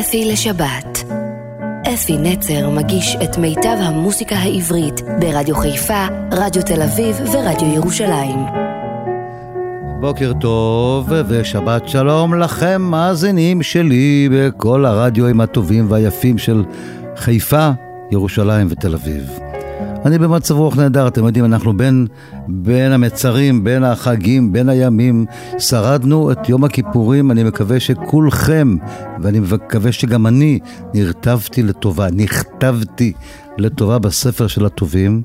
אפי לשבת. אפי נצר מגיש את מיטב המוסיקה העברית ברדיו חיפה, רדיו תל אביב ורדיו ירושלים. בוקר טוב ושבת שלום לכם, מאזינים שלי בכל הרדיואים הטובים והיפים של חיפה, ירושלים ותל אביב. אני במצב רוח נהדר, אתם יודעים, אנחנו בין, בין המצרים, בין החגים, בין הימים, שרדנו את יום הכיפורים, אני מקווה שכולכם, ואני מקווה שגם אני, נרטבתי לטובה, נכתבתי לטובה בספר של הטובים.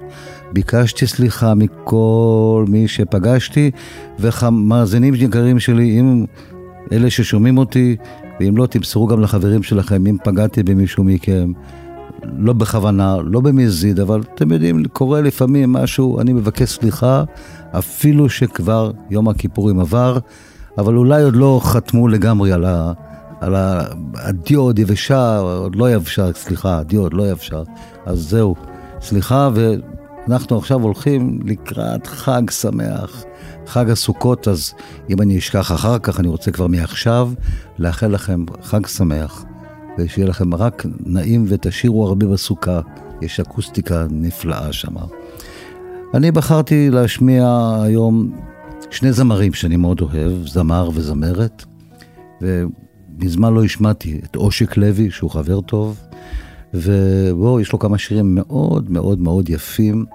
ביקשתי סליחה מכל מי שפגשתי, ומאזינים יקרים שלי, אם אלה ששומעים אותי, ואם לא, תמסרו גם לחברים שלכם, אם פגעתי במישהו מכם. לא בכוונה, לא במזיד, אבל אתם יודעים, קורה לפעמים משהו, אני מבקש סליחה, אפילו שכבר יום הכיפורים עבר, אבל אולי עוד לא חתמו לגמרי על ה... על ה... הדיו עוד יבשה, עוד לא יבשה, סליחה, הדיו עוד לא יבשה, אז זהו, סליחה, ואנחנו עכשיו הולכים לקראת חג שמח, חג הסוכות, אז אם אני אשכח אחר כך, אני רוצה כבר מעכשיו לאחל לכם חג שמח. ושיהיה לכם רק נעים ותשאירו הרבה בסוכה, יש אקוסטיקה נפלאה שם. אני בחרתי להשמיע היום שני זמרים שאני מאוד אוהב, זמר וזמרת, ומזמן לא השמעתי את אושיק לוי, שהוא חבר טוב, ובואו, יש לו כמה שירים מאוד מאוד מאוד יפים.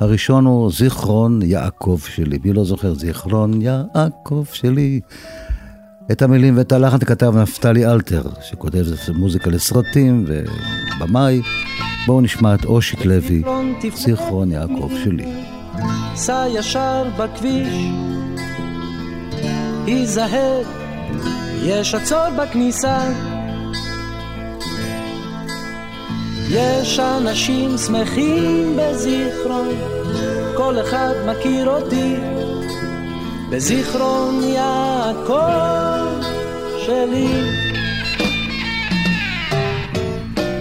הראשון הוא זיכרון יעקב שלי, מי לא זוכר? זיכרון יעקב שלי. את המילים ואת הלחן כתב נפתלי אלתר, שכותב מוזיקה לסרטים ובמאי. בואו נשמע את אושיק לוי, זיכרון יעקב שלי. סע ישר בכביש, היזהר, יש עצור בכניסה. יש אנשים שמחים בזיכרון, כל אחד מכיר אותי. בזיכרון יעקב שלי.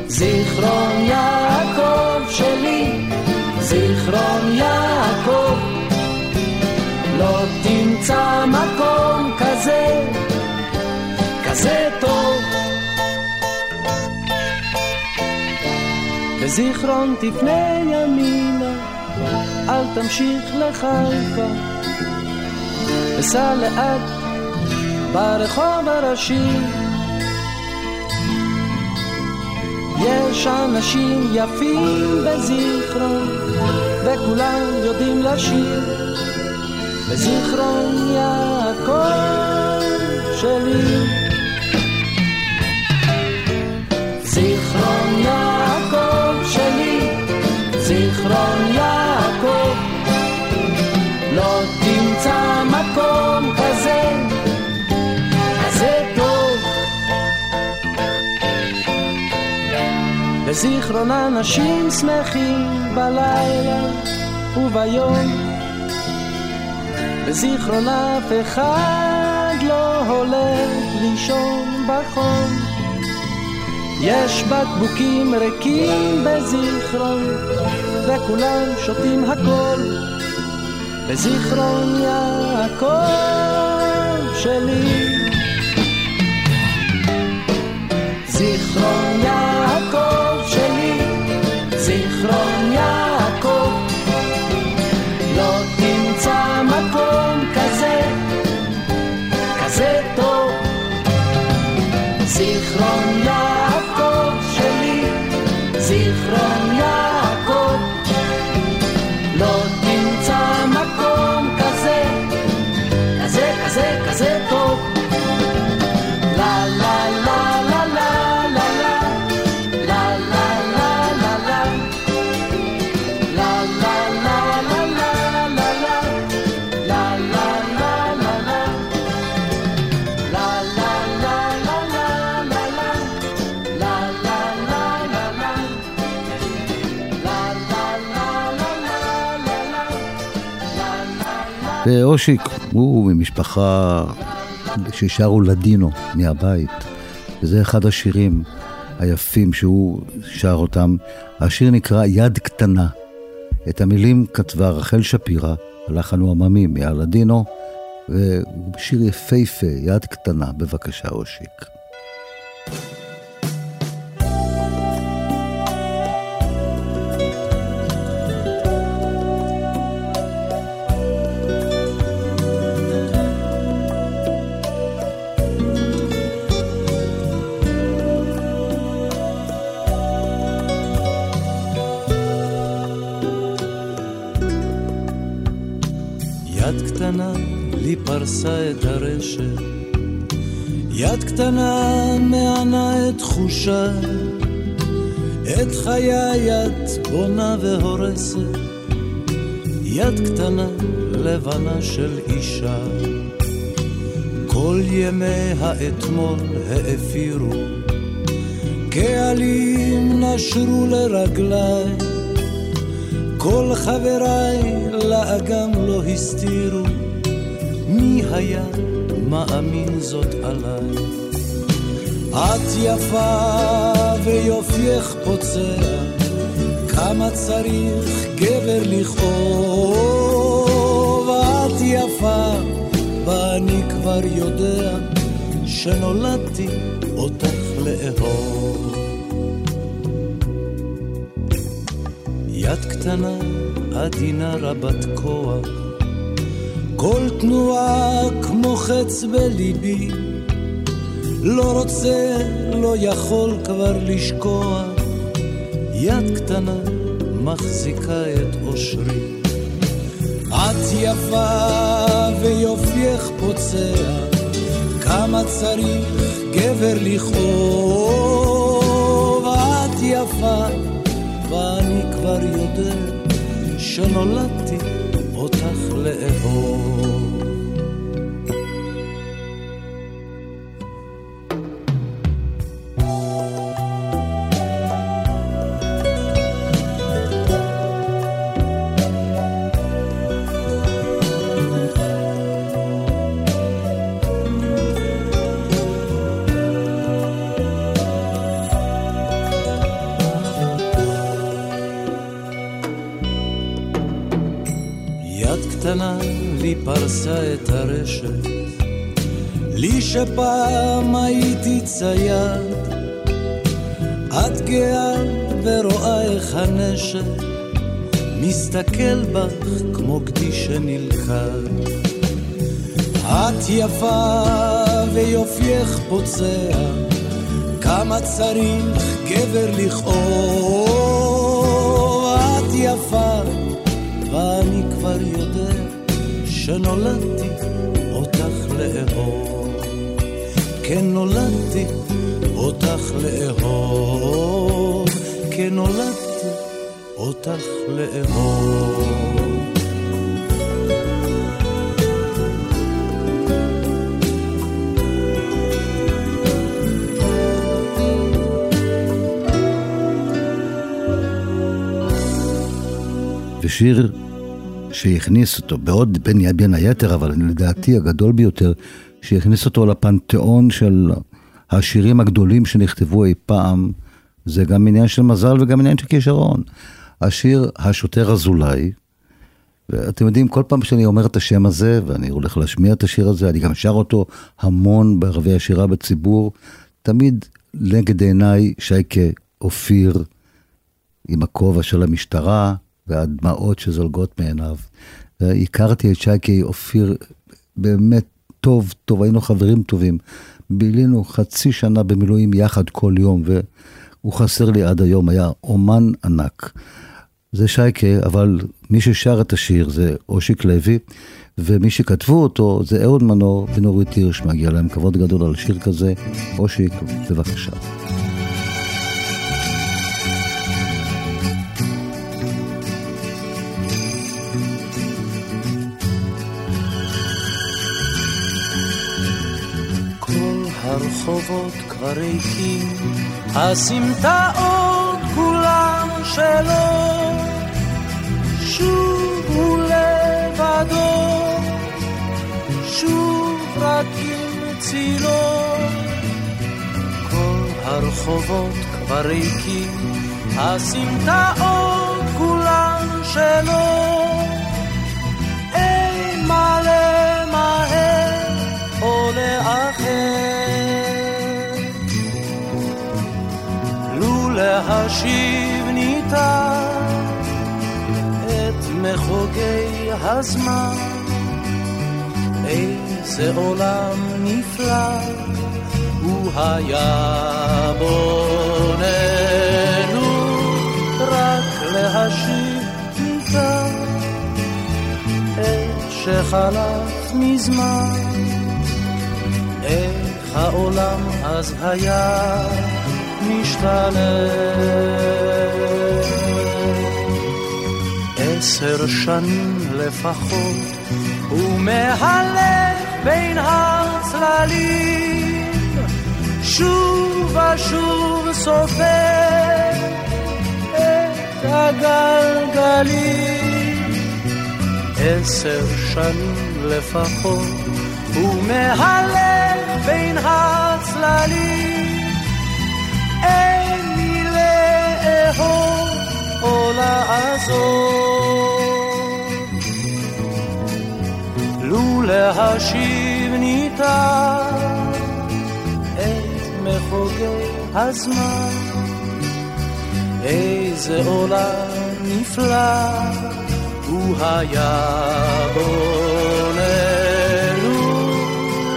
זיכרון יעקב שלי, זיכרון יעקב, לא תמצא מקום כזה, כזה טוב. בזיכרון תפנה ימינה, אל תמשיך לחיפה. וסע לאט ברחוב הראשי. יש אנשים יפים בזיכרון, וכולם יודעים לשיר. בזיכרון יעקב שלי. זיכרון יעקב שלי, זיכרון יעקב, בזיכרון אנשים שמחים בלילה וביום, בזיכרון אף אחד לא הולך לישון בחום. יש בקבוקים ריקים בזיכרון, וכולם שותים הכל. בזיכרון יעקב שלי. זיכרון יעקב ואושיק הוא ממשפחה ששרו לדינו מהבית, וזה אחד השירים היפים שהוא שר אותם. השיר נקרא יד קטנה. את המילים כתבה רחל שפירא, הלחן הוא עממי מהלדינו, והוא שיר יפהפה, יד קטנה. בבקשה, אושיק. פרסה את הרשת, יד קטנה מענה את תחושה, את חיי את בונה והורסת, יד קטנה לבנה של אישה. כל ימי האתמול האפירו, קהלים נשרו לרגליי, כל חבריי לאגם לא הסתירו, היה מאמין זאת עליי? את יפה ויופייך פוצע, כמה צריך גבר לכאוב, את יפה ואני כבר יודע שנולדתי אותך לאהוב. יד קטנה, עדינה רבת כוח, כל תנועה כמו חץ בליבי, לא רוצה, לא יכול כבר לשקוע, יד קטנה מחזיקה את אושרי. את יפה ויופייך פוצע, כמה צריך גבר לכאוב. את יפה, ואני כבר יודע שנולדתי אותך לאהוב. שפעם הייתי צייד, את גאה ורואה איך הנשק מסתכל בך כמו גדי שנלכד. את יפה ויופייך פוצע, כמה צריך גבר לכאוב. את יפה ואני כבר יודע שנולדתי אותך לאהוב. כן נולדתי אותך לאהוב. כן נולדתי אותך לאהוב. ושיר שהכניס אותו, בעוד בין, בין היתר, אבל לדעתי הגדול ביותר, שהכניס אותו לפנתיאון של השירים הגדולים שנכתבו אי פעם, זה גם עניין של מזל וגם עניין של כישרון. השיר השוטר אזולאי, ואתם יודעים, כל פעם שאני אומר את השם הזה, ואני הולך להשמיע את השיר הזה, אני גם שר אותו המון בערבי השירה בציבור, תמיד נגד עיניי שייקה אופיר עם הכובע של המשטרה, והדמעות שזולגות מעיניו. הכרתי את שייקי אופיר באמת טוב, טוב, היינו חברים טובים. בילינו חצי שנה במילואים יחד כל יום, והוא חסר לי עד היום, היה אומן ענק. זה שייקה, אבל מי ששר את השיר זה אושיק לוי, ומי שכתבו אותו זה אהוד מנור ונורית הירש, מגיע להם כבוד גדול על שיר כזה. אושיק, בבקשה. הרחובות כבר ריקים, הסמטאות כולן שלו, שוב הוא לבדו, שוב רק עם צילו. כל הרחובות כבר ריקים, הסמטאות כולן שלו. להשיב ניתן את מחוגי הזמן. איזה עולם נפלא הוא היה בוננו, רק להשיב ניתן את שחלף מזמן, איך העולם אז היה משתנה. עשר שנים לפחות, הוא מהלך בין הצללים, שוב ושוב סופר את הגלגלים. עשר שנים לפחות, הוא מהלך בין הצללים, או לעזור. לו להשיב ניתן את מחוגי הזמן, איזה עולם נפלא הוא היה בוננו,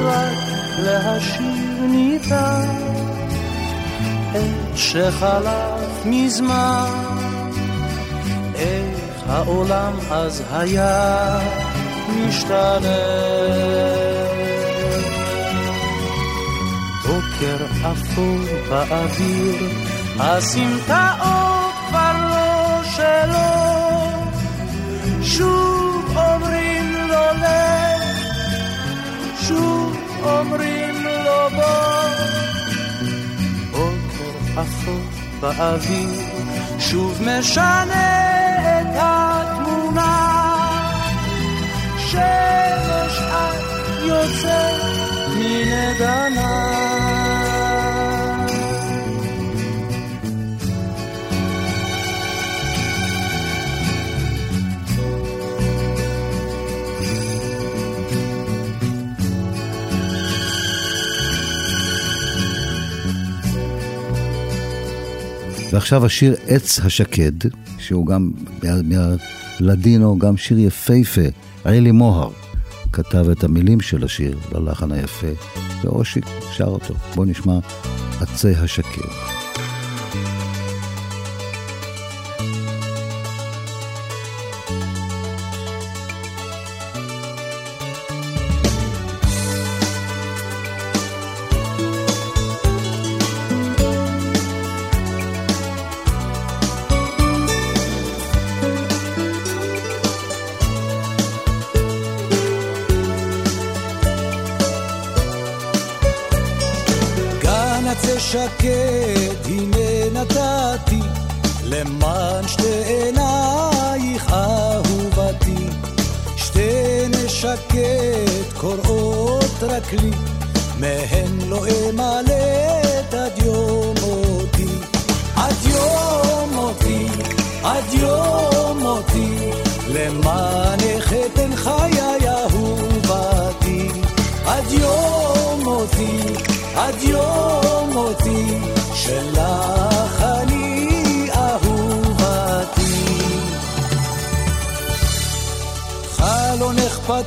רק להשיב ניתן את שחלף מזמן, העולם אז היה משתנה. בוקר אפור באוויר, הסמטאות כבר לא שלו. שוב אומרים לו לך, שוב אומרים לו בוא. בוקר אפור באוויר, שוב משנה שמש את יוצאת מנדנה. ועכשיו השיר עץ השקד, שהוא גם מהלדינו, גם שיר יפהפה, אלי מוהר כתב את המילים של השיר ללחן היפה, ואושיק שר אותו. בואו נשמע עצי השקד.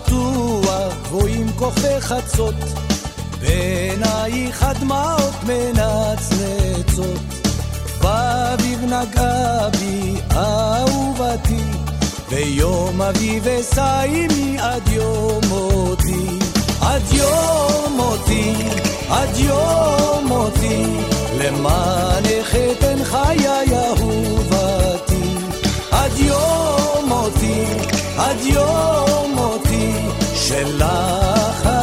פתוח, גבוהים כוכבי חצות, בעינייך הדמעות מנצנצות. באביב נגעה בי אהובתי, ויום אביב אשאי עד יום מותי. עד יום מותי, עד יום מותי, למענך אתן חיי אהובתי. עד יום מותי, עד יום מותי, שלך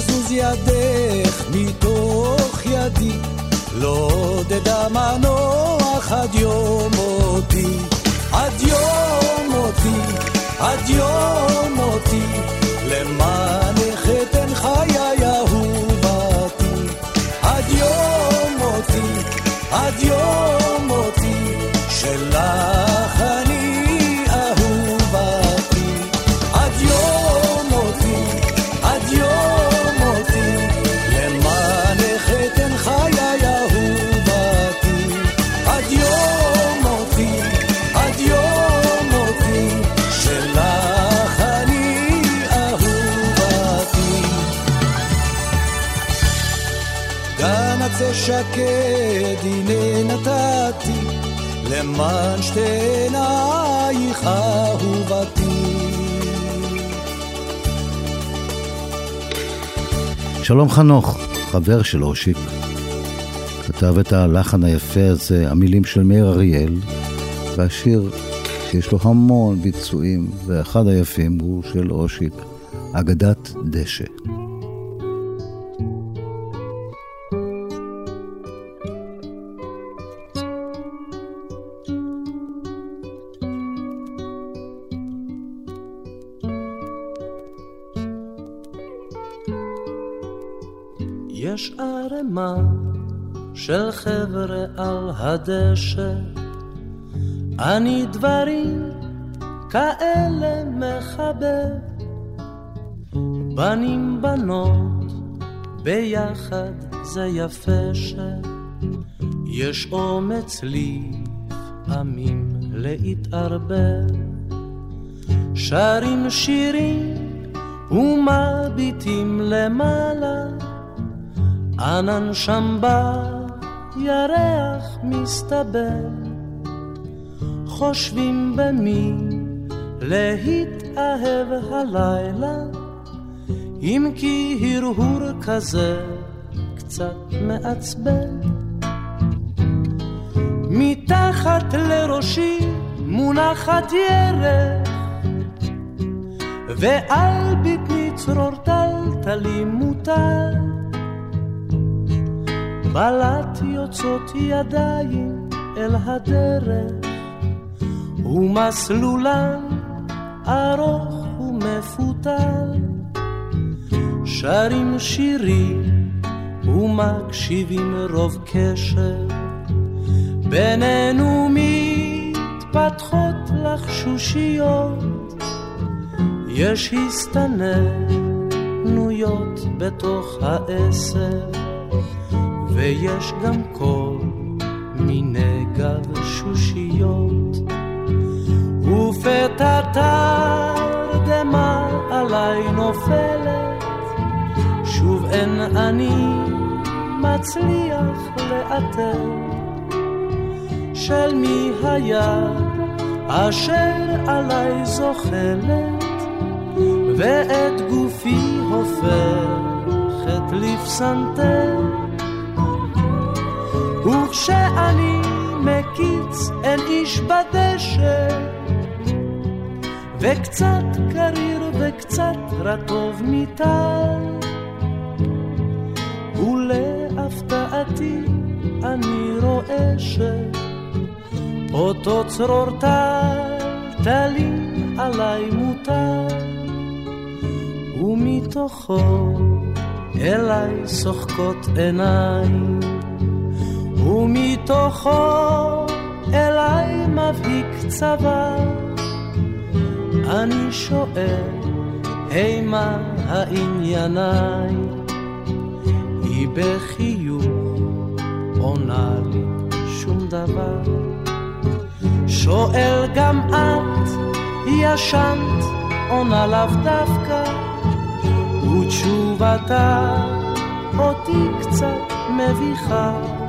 תזוז ידך מתוך ידי, לא אדע מנוח עד יום מותי. עד יום מותי, עד יום מותי, למענך שקד, הנה נתתי, למען שתי עינייך אהובתי. שלום חנוך, חבר של אושיק. כתב את הלחן היפה הזה, המילים של מאיר אריאל, והשיר שיש לו המון ביצועים, ואחד היפים הוא של אושיק, אגדת דשא. חבר'ה על הדשא, אני דברים כאלה מחבר. בנים בנות ביחד זה יפה שיש אומץ לפעמים להתערבב. שרים שירים ומביטים למעלה ענן שם בירח מסתבר, חושבים במי להתאהב הלילה, אם כי הרהור כזה קצת מעצבן. מתחת לראשי מונחת ירך, ועל בטני צרור טלטלי מוטל. בלט יוצאות ידיים אל הדרך, ומסלולן ארוך ומפותל. שרים שירים ומקשיבים רוב קשר, בינינו מתפתחות לחשושיות, יש הסתננויות בתוך העשר. ויש גם כל מיני גלשושיות. ופתע תרדמה עליי נופלת, שוב אין אני מצליח לאתר של מי היד אשר עליי זוחלת, ואת גופי הופכת לפסנתר. וכשאני מקיץ אין איש בדשא. וקצת קריר וקצת רטוב מטל ולהפתעתי אני רואה שאותו צרור טלטלים עליי מוטל. ומתוכו אליי שוחקות עיניים ומתוכו אליי מבהיק צבא. אני שואל, הימה הענייניי? היא בחיוך עונה לי שום דבר. שואל גם את, ישנת, עונה לאו דווקא, ותשובתה אותי קצת מביכה.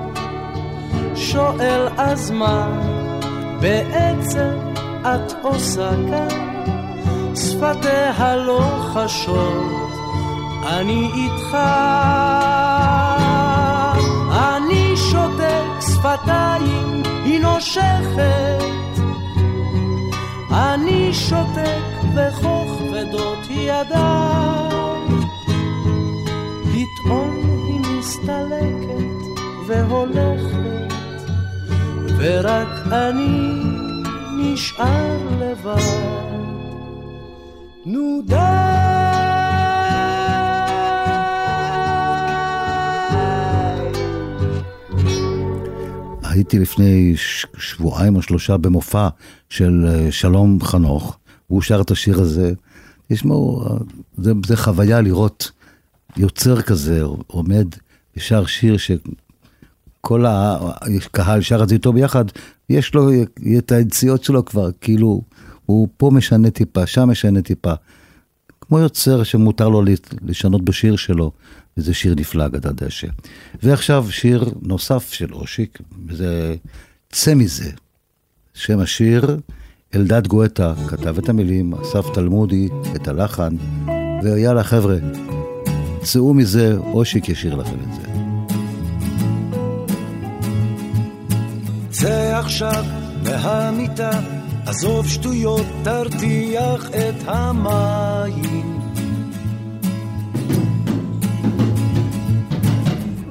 שואל אז מה בעצם את עושה כאן? שפתיה לא חשות, אני איתך. אני שותק שפתיים, היא נושכת. אני שותק וכוכבדות ידיים. פתאום היא מסתלקת והולכת. ורק אני נשאר לבד. נו די! הייתי לפני שבועיים או שלושה במופע של אה, שלום חנוך, והוא שר את השיר הזה. תשמעו, זה, זה חוויה לראות יוצר כזה עומד ושר שיר ש... כל הקהל שר את זה איתו ביחד, יש לו את היציאות שלו כבר, כאילו, הוא פה משנה טיפה, שם משנה טיפה. כמו יוצר שמותר לו לשנות בשיר שלו, וזה שיר נפלא, אגדת דשא. ועכשיו שיר נוסף של אושיק, וזה צא מזה. שם השיר, אלדד גואטה כתב את המילים, אסף תלמודי את הלחן, ויאללה חבר'ה, צאו מזה, אושיק ישיר לכם את זה. צא עכשיו מהמיטה, עזוב שטויות, תרתיח את המים.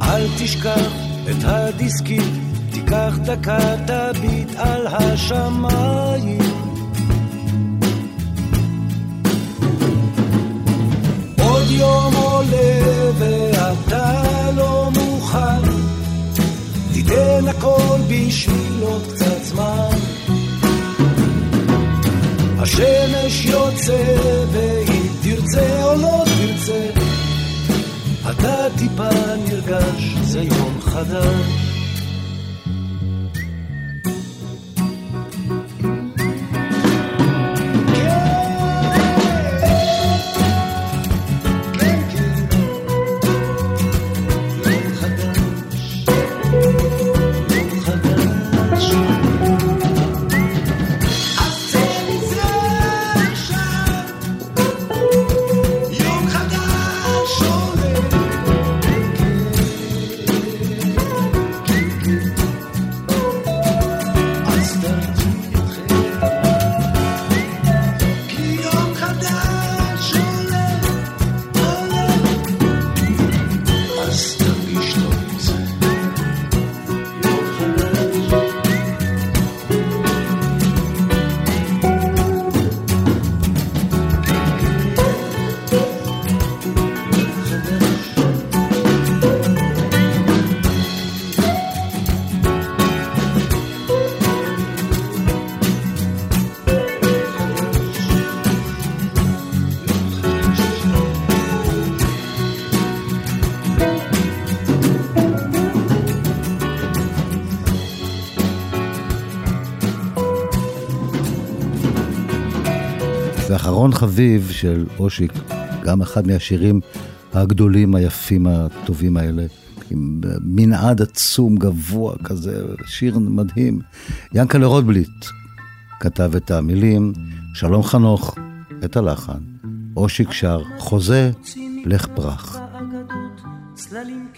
אל תשכח את הדיסקית, תיקח דקה, תביט על השמיים. עוד יום עולה ואתה לא מוכן, תיתן הכל בשביל עוד קצת זמן. השמש יוצא, ואם תרצה או לא תרצה, אתה טיפה נרגש, זה יום חדש. חביב של אושיק, גם אחד מהשירים הגדולים, היפים, הטובים האלה, עם מנעד עצום, גבוה כזה, שיר מדהים. ינקלה רוטבליט כתב את המילים, שלום חנוך, את הלחן, אושיק שר, חוזה, לך פרח. צללים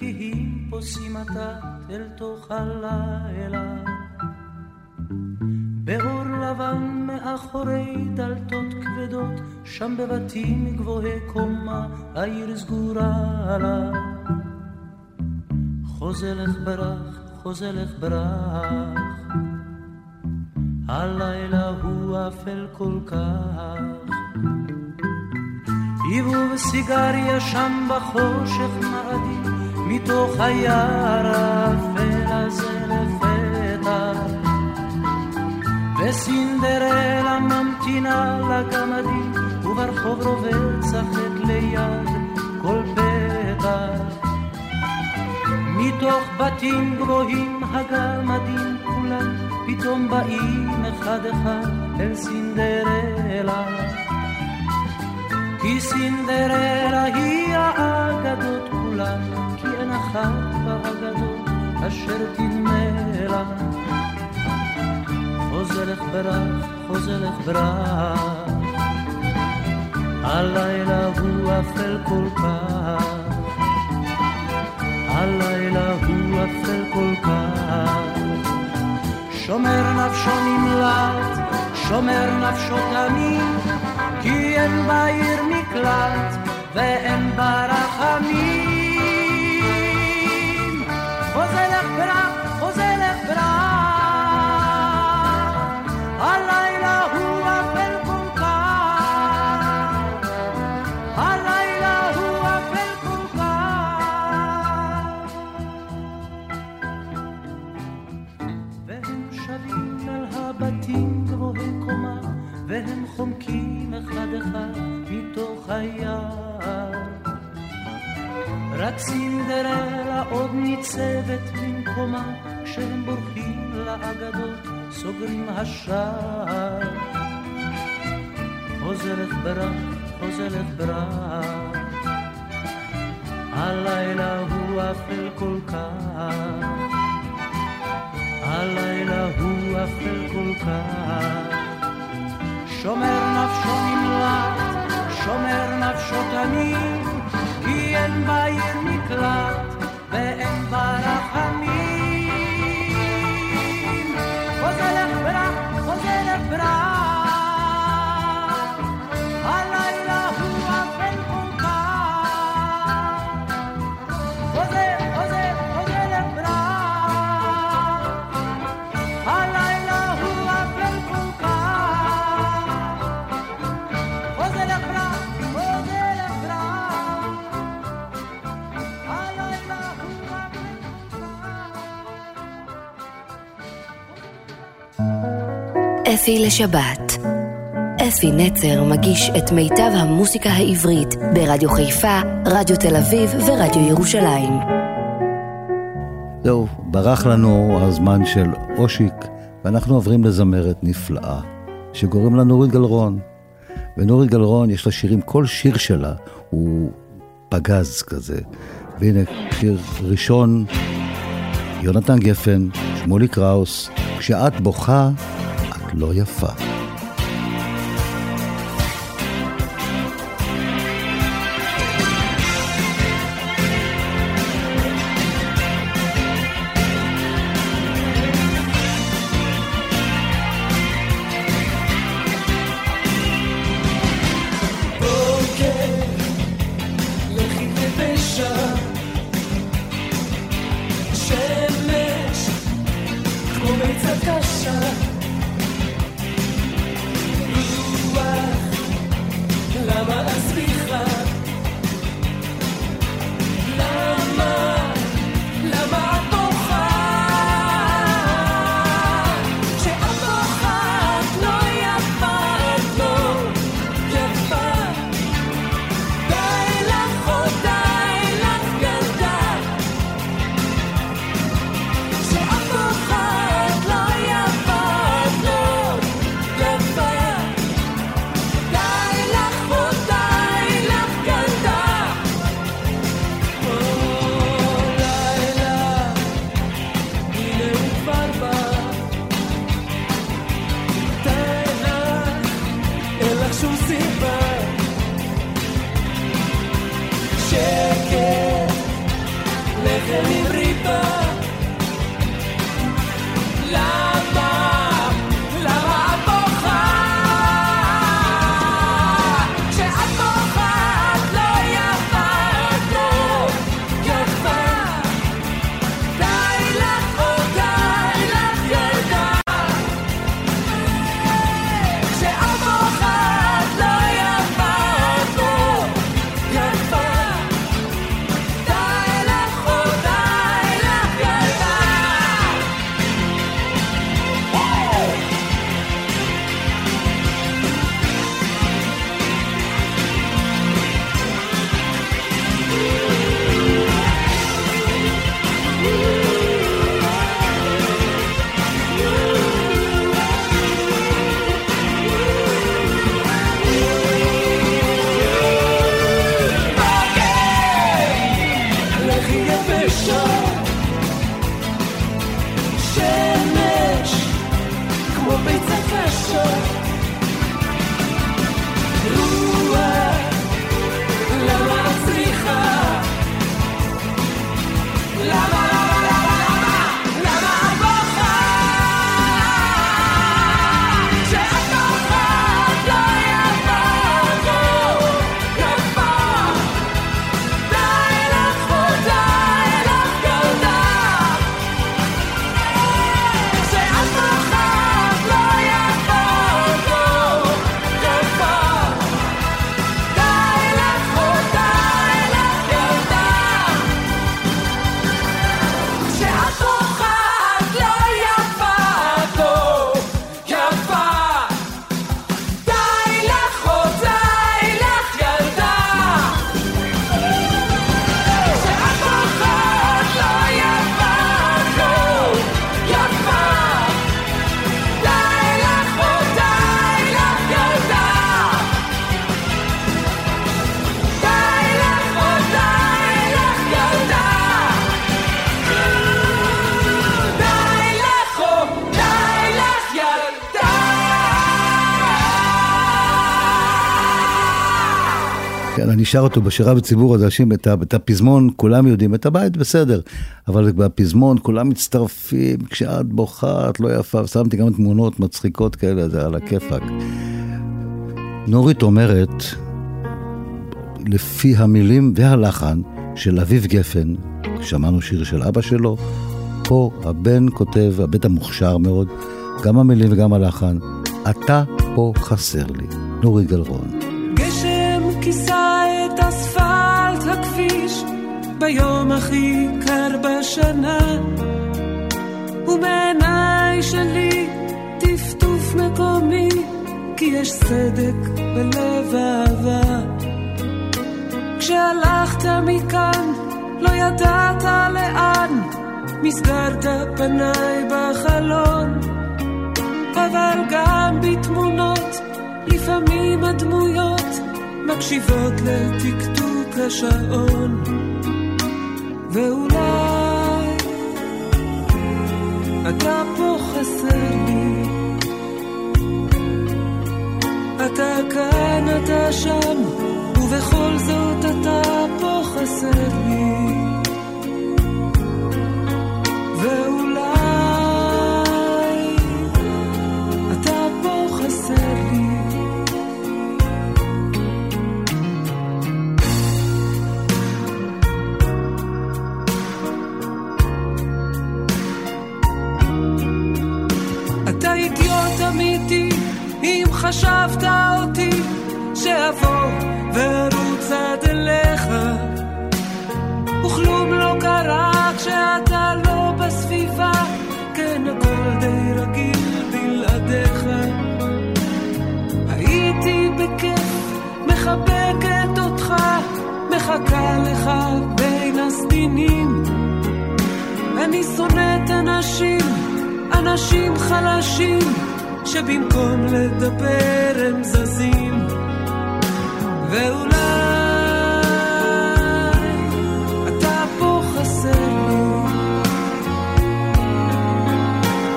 באור לבן מאחורי שם בבתים גבוהי קומה, העיר סגורה עליו. חוזה לך ברח, חוזה לך ברח, הלילה הוא אפל כל כך. עיבוב סיגריה שם בחושך מאדים, מתוך היער האפל הזה לפתע. וסינדרלה ממתינה לגמדים, וברחוב רובץ החטא ליד כל פתח. מתוך בתים גבוהים הגמדים כולם, פתאום באים אחד אחד אל סינדרלה. כי סינדרלה היא האגדות כולן, כי אין אחת באגדות אשר תדמה לה. חוזר לך ברח, חוזר לך ברח. הלילה הוא אפל כל כך, הלילה הוא אפל כל כך. שומר נפשו נמלט, שומר נפשו תמיד, כי אין בעיר מקלט ואין בה רחמים. רק סינדרלה עוד ניצבת במקומה, כשהם בורחים לאגדות, סוגרים השער. חוזרת ברח, חוזרת ברק. הלילה הוא אפל כל כך, הלילה הוא אפל כל כך. שומר נפשו נמלט, שומר נפשו תמיד, כי אין בעיר מקלט ואין בה רחמים. חוזרת ברק, חוזרת ברק אפי לשבת. אפי נצר מגיש את מיטב המוסיקה העברית ברדיו חיפה, רדיו תל אביב ורדיו ירושלים. זהו, ברח לנו הזמן של אושיק, ואנחנו עוברים לזמרת נפלאה, שקוראים לה נורית גלרון. ונורית גלרון, יש לה שירים, כל שיר שלה הוא פגז כזה. והנה, שיר ראשון, יונתן גפן, שמולי קראוס, כשאת בוכה, לא יפה. אני שר אותו בשירה בציבור, אז אנשים, את, הפזמון כולם יודעים, את הבית בסדר, אבל בפזמון כולם מצטרפים, כשאת בוכה, את לא יפה, שמתי גם תמונות מצחיקות כאלה, זה על הכיפאק. נורית אומרת, לפי המילים והלחן של אביב גפן, שמענו שיר של אבא שלו, פה הבן כותב, הבן המוכשר מאוד, גם המילים וגם הלחן, אתה פה חסר לי, נורי גלרון. כיסה את אספלט הכביש ביום הכי קר בשנה. ומעיניי שלי טפטוף מקומי כי יש סדק בלב אהבה. כשהלכת מכאן לא ידעת לאן מסגרת פניי בחלון. אבל גם בתמונות לפעמים הדמויות מקשיבות לטקטוק השעון ואולי אתה פה חסר לי. אתה כאן, אתה שם, ובכל זאת אתה פה חסר לי חשבת אותי שאבוא וארוץ עד אליך. וכלום לא קרה כשאתה לא בסביבה כן הכל די רגיל בלעדיך. הייתי בכיף מחבקת אותך מחכה לך בין הסדינים. אני שונאת אנשים אנשים חלשים שבמקום לדבר הם זזים ואולי אתה פה חסר לי.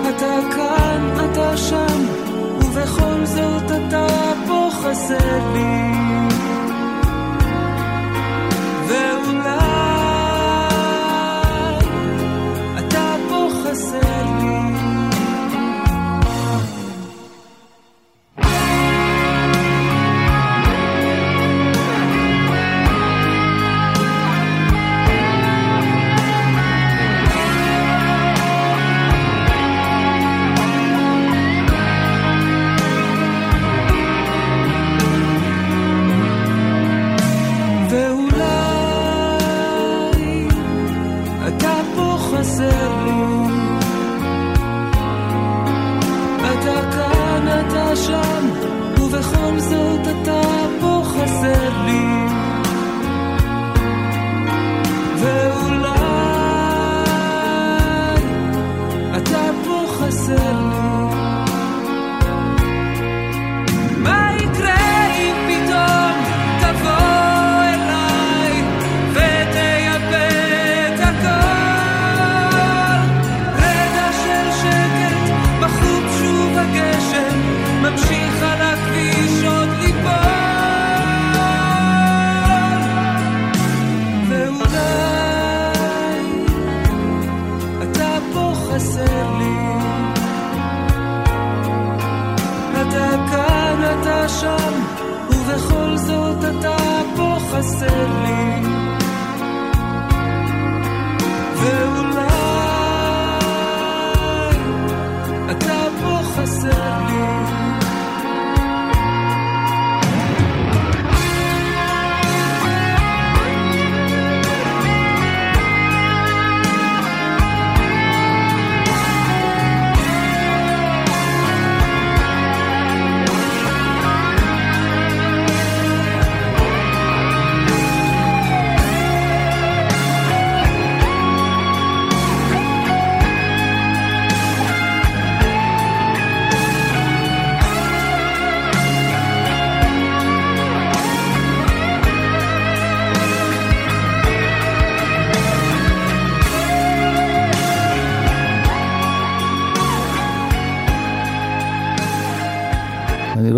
אתה כאן, אתה שם ובכל זאת אתה פה חסר לי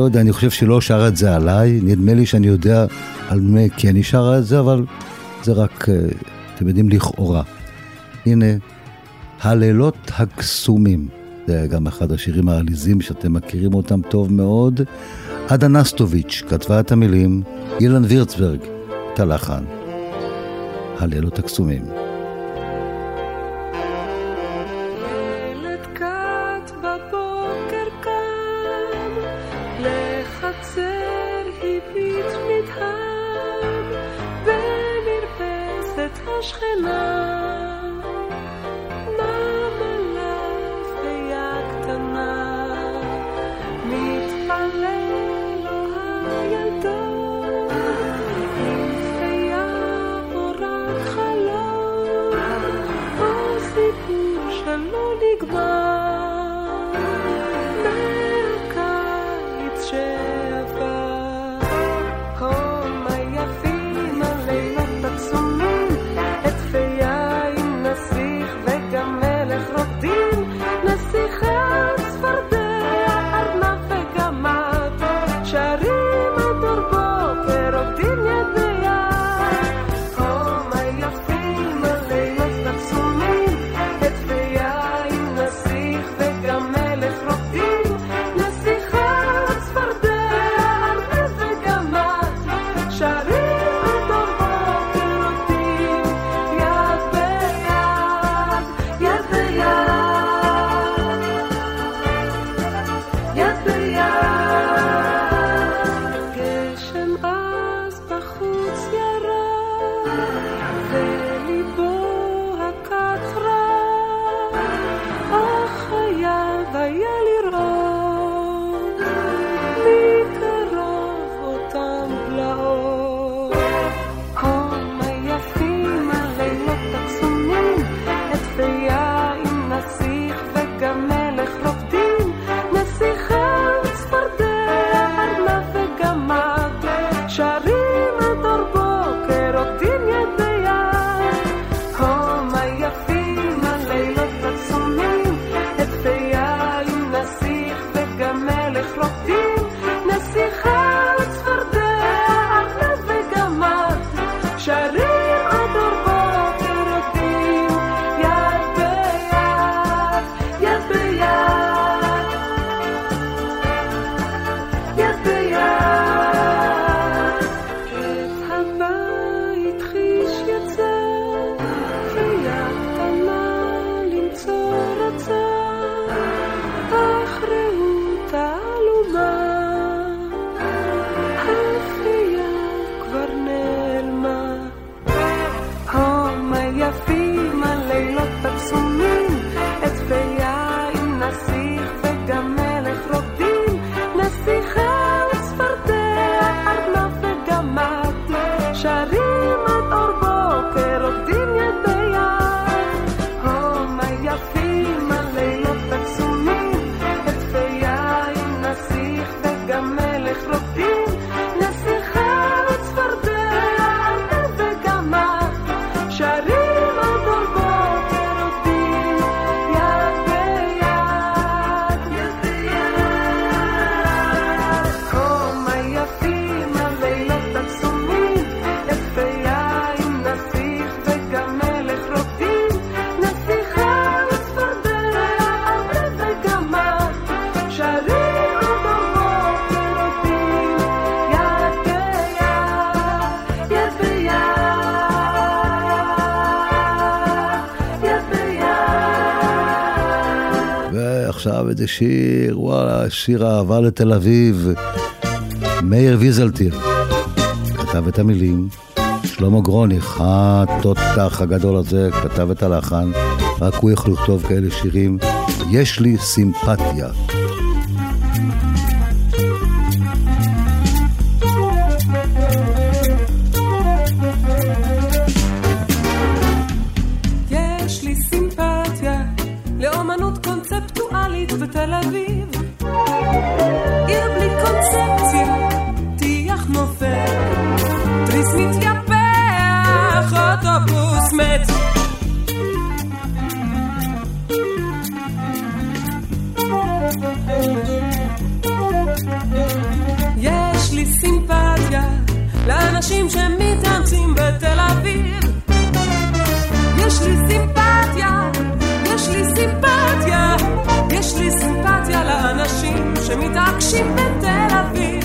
יודע, אני חושב שלא שר את זה עליי, נדמה לי שאני יודע על מי כן היא שרה את זה, אבל זה רק, אה, אתם יודעים, לכאורה. הנה, הלילות הקסומים. זה גם אחד השירים העליזים שאתם מכירים אותם טוב מאוד. עדה נסטוביץ' כתבה את המילים, אילן וירצברג את הלחן. הלילות הקסומים. שיר, וואלה, שיר אהבה לתל אביב. מאיר ויזלטיר כתב את המילים, שלמה גרוניך, התותח הגדול הזה, כתב את הלחן, רק הוא יכול לכתוב כאלה שירים. יש לי סימפתיה. שמתרגשים בתל אביב.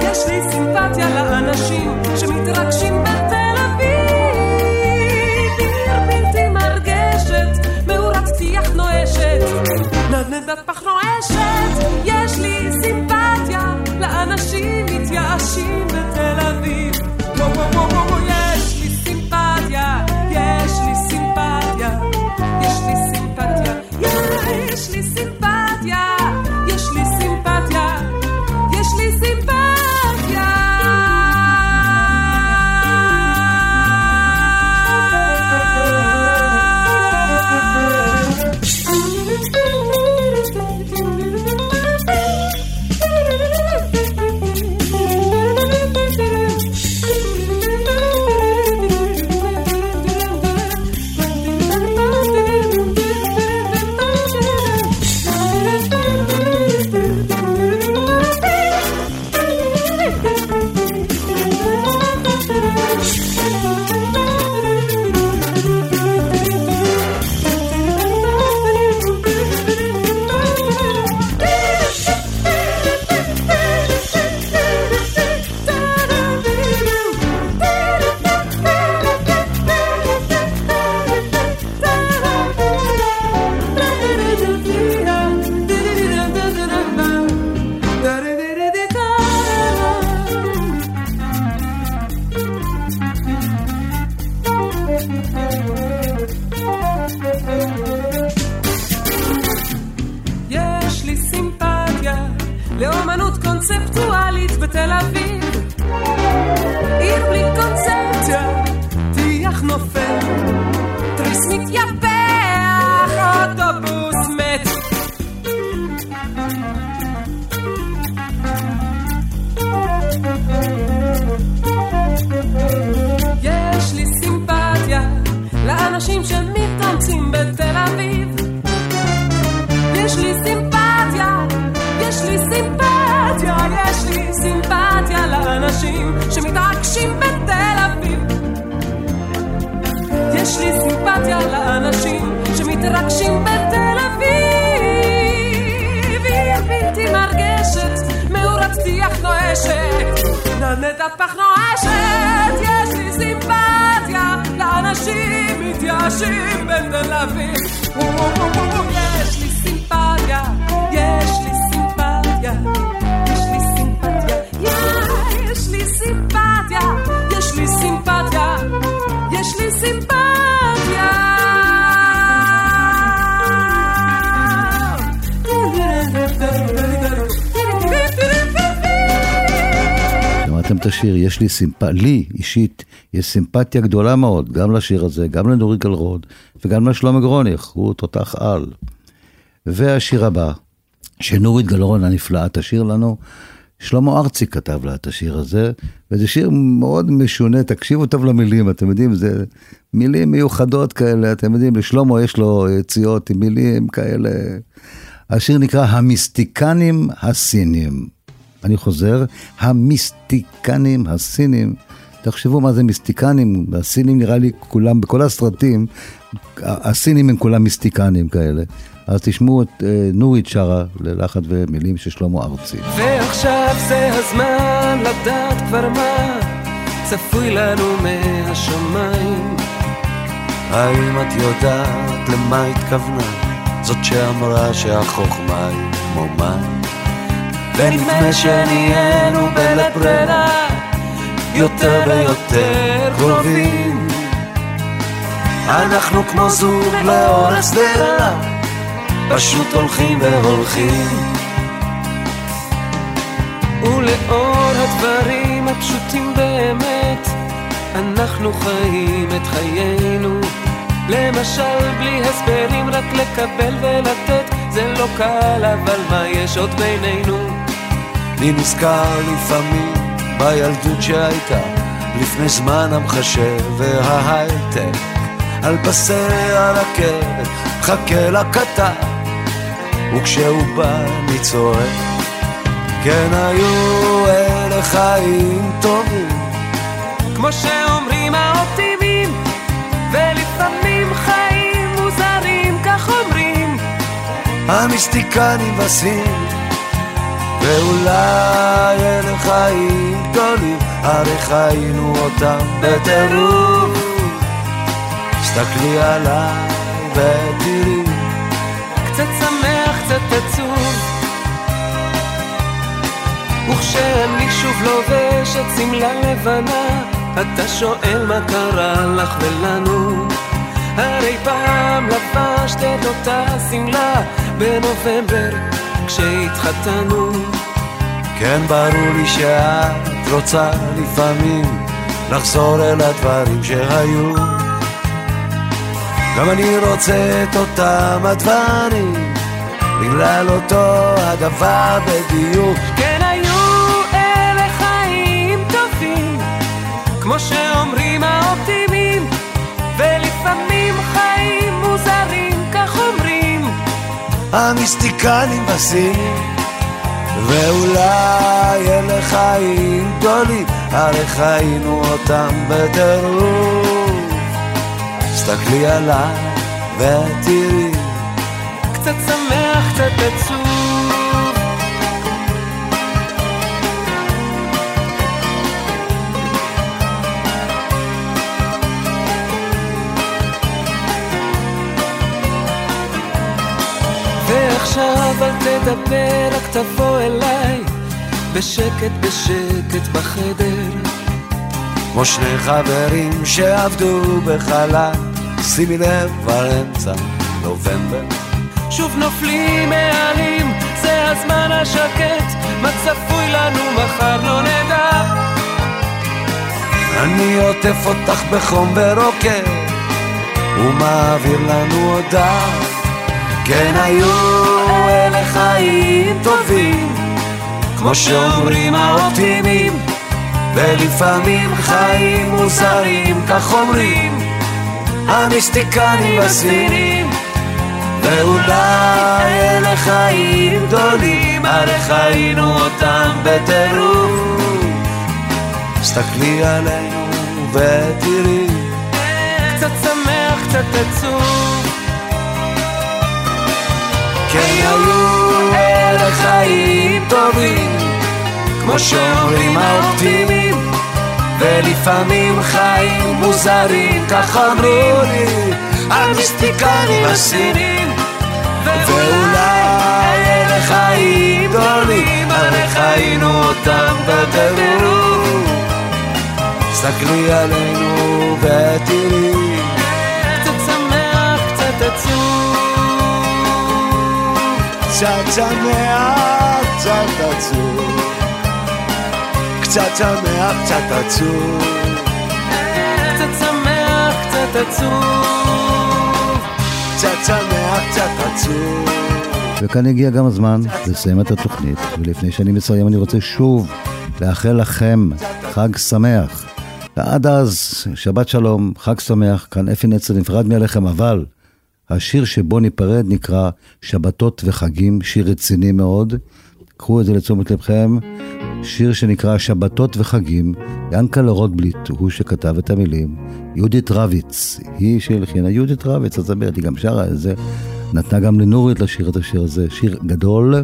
יש לי סימפתיה לאנשים שמתרגשים בתל אביב. עיר בלתי מרגשת, מאורת טיח נואשת, נדנדת פח יש לי סימפתיה לאומנות קונספטואלית בתל אביב. עיר בלי קונספציה, טיח נופל, תריס מתייפח, שמתעקשים בתל אביב. יש לי סימפתיה לאנשים שמתרגשים בתל אביב. עיר בלתי מרגשת, מאורת טיח נואשת, נדנדת פח נואשת. יש לי סימפתיה לאנשים מתייאשים בתל אביב. את השיר, יש לי סימפ... לי אישית, יש סימפתיה גדולה מאוד, גם לשיר הזה, גם לנורית גלרוד, וגם לשלמה גרוניך, הוא תותח על. והשיר הבא, שנורית גלרון הנפלאה תשאיר לנו, שלמה ארצי כתב לה את השיר הזה, וזה שיר מאוד משונה, תקשיבו טוב למילים, אתם יודעים, זה מילים מיוחדות כאלה, אתם יודעים, לשלמה יש לו יציאות עם מילים כאלה. השיר נקרא המיסטיקנים הסינים. אני חוזר, המיסטיקנים הסינים. תחשבו מה זה מיסטיקנים, הסינים נראה לי כולם, בכל הסרטים, הסינים הם כולם מיסטיקנים כאלה. אז תשמעו את אה, נורית שרה ללחץ ומילים של שלמה ארצי. ועכשיו זה הזמן לדעת כבר מה צפוי לנו מהשמיים. האם את יודעת למה התכוונה? זאת שאמרה שהחוכמה היא כמו מים. ונדמה שנהיינו בלית ברירה יותר ויותר קרובים. אנחנו כמו זוג לאור השדרה, פשוט הולכים והולכים. ולאור הדברים הפשוטים באמת, אנחנו חיים את חיינו. למשל, בלי הסברים, רק לקבל ולתת, זה לא קל, אבל מה יש עוד בינינו? אני נזכר לפעמים בילדות שהייתה לפני זמן המחשב וההייטק. על פסי הרכבת מחכה לקטר וכשהוא בא אני צועק כן היו אלה חיים טובים. כמו שאומרים האופטימים, ולפעמים חיים מוזרים, כך אומרים. המיסטיקנים בסין ואולי אלה חיים גדולים, הרי חיינו אותם בטירוף. תסתכלי עליי ותראי. קצת שמח, קצת עצוב. וכשאני שוב לובש את שמלה לבנה, אתה שואל מה קרה לך ולנו. הרי פעם לבשת את אותה שמלה בנובמבר כשהתחתנו. כן, ברור לי שאת רוצה לפעמים לחזור אל הדברים שהיו. גם אני רוצה את אותם הדברים, בגלל אותו הדבר בדיוק. כן, היו אלה חיים טובים, כמו שאומרים האופטימים, ולפעמים חיים המיסטיקנים בסין, ואולי אלה חיים גדולים, הרי חיינו אותם בטירוף. תסתכלי עליי ותראי. קצת שמח, קצת עצוב. ועכשיו אל תדבר, רק תבוא אליי, בשקט בשקט בחדר. כמו שני חברים שעבדו בחלל, שימי לב כבר אמצע נובמבר. שוב נופלים העלים, זה הזמן השקט, מה צפוי לנו מחר לא נדע. אני עוטף אותך בחום ורוקד, ומעביר לנו הודעה. כן היו אלה חיים טובים, כמו שאומרים האופטימים. ולפעמים חיים מוזרים, כך אומרים המיסטיקנים בספינים ואולי אלה חיים גדולים, הרי חיינו אותם בטירוף. סתכלי עלינו ותראי. קצת שמח, קצת עצוב. כן היו אלה חיים טובים כמו שאומרים האופטימים, ולפעמים חיים מוזרים, כך אמרו לי המיסטיקנים הסינים, ואולי אלה חיים גדולים, הרי חיינו אותם בטירוף. סתכלי עלינו ותראי. קצת שמח, קצת עצוב. קצת שמח, קצת עצוב. קצת שמח, קצת עצוב. קצת שמח, קצת עצוב. וכאן הגיע גם הזמן לסיים את התוכנית, ולפני שאני מסיים אני רוצה שוב לאחל לכם חג שמח. ועד אז, שבת שלום, חג שמח, כאן אפי נצר נפרד מעליכם, אבל השיר שבו ניפרד נקרא שבתות וחגים, שיר רציני מאוד. קחו את זה לתשומת לבכם. שיר שנקרא שבתות וחגים, ינקלה רוטבליט הוא שכתב את המילים, יהודית רביץ, היא שהלחינה, יהודית רביץ, אז היא גם שרה את זה, נתנה גם לנורית לשיר את השיר הזה, שיר גדול,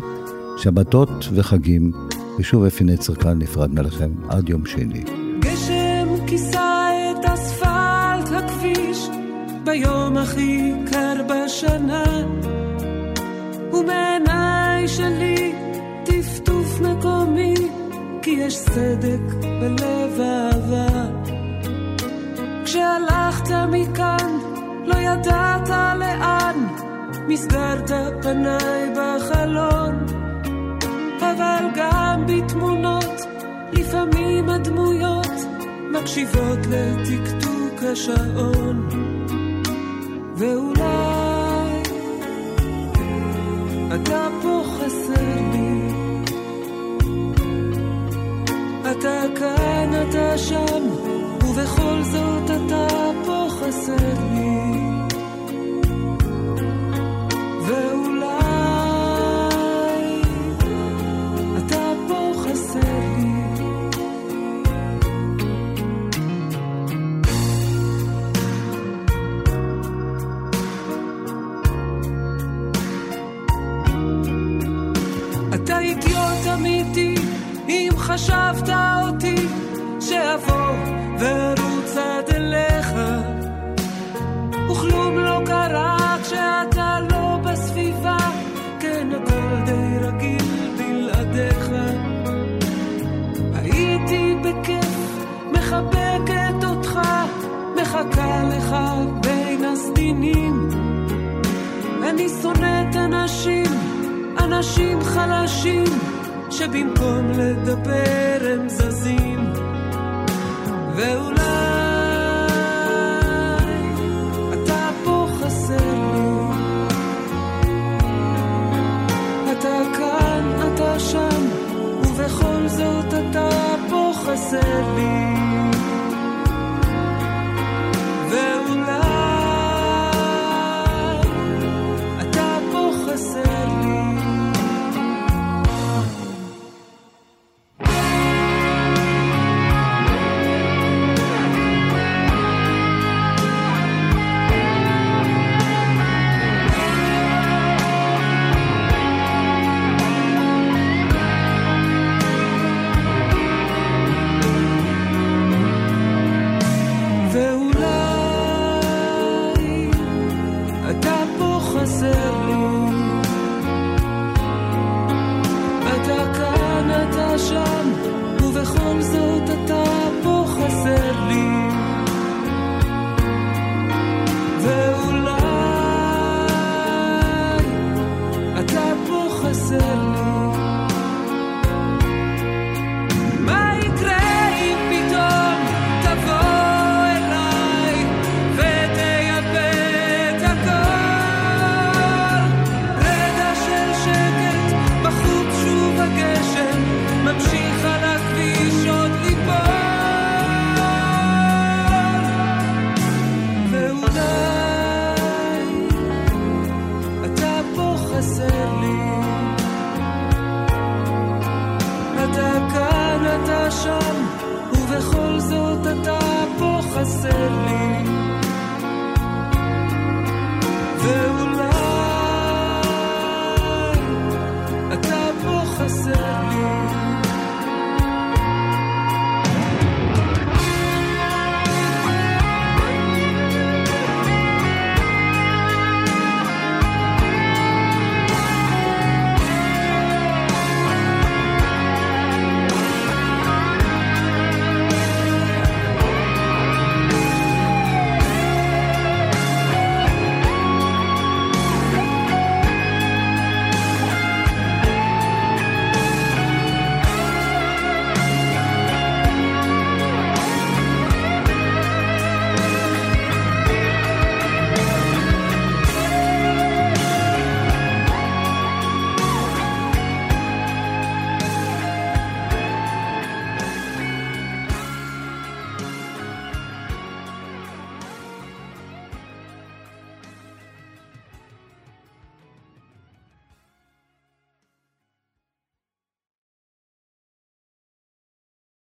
שבתות וחגים, ושוב אפי נצר כאן נפרד מלכם עד יום שני. ביום הכי קר בשנה ומעיניי שלי טפטוף מקומי כי יש צדק בלב אהבה. כשהלכת מכאן, לא ידעת לאן, מסגרת פניי בחלון. אבל גם בתמונות, לפעמים הדמויות מקשיבות לטקטוק השעון. ואולי אתה פה חסר לי אתה כאן, אתה שם, ובכל זאת אתה פה חסר לי. ואולי חשבת אותי שאבוא וארוץ עד אליך. וכלום לא קרה כשאתה לא בסביבה כן הכל די רגיל בלעדיך. הייתי בכיף מחבקת אותך מחכה לך בין הסדינים. אני שונאת אנשים, אנשים חלשים שבמקום לדבר הם זזים ואולי אתה פה חסר לי. אתה כאן, אתה שם ובכל זאת אתה פה חסר לי.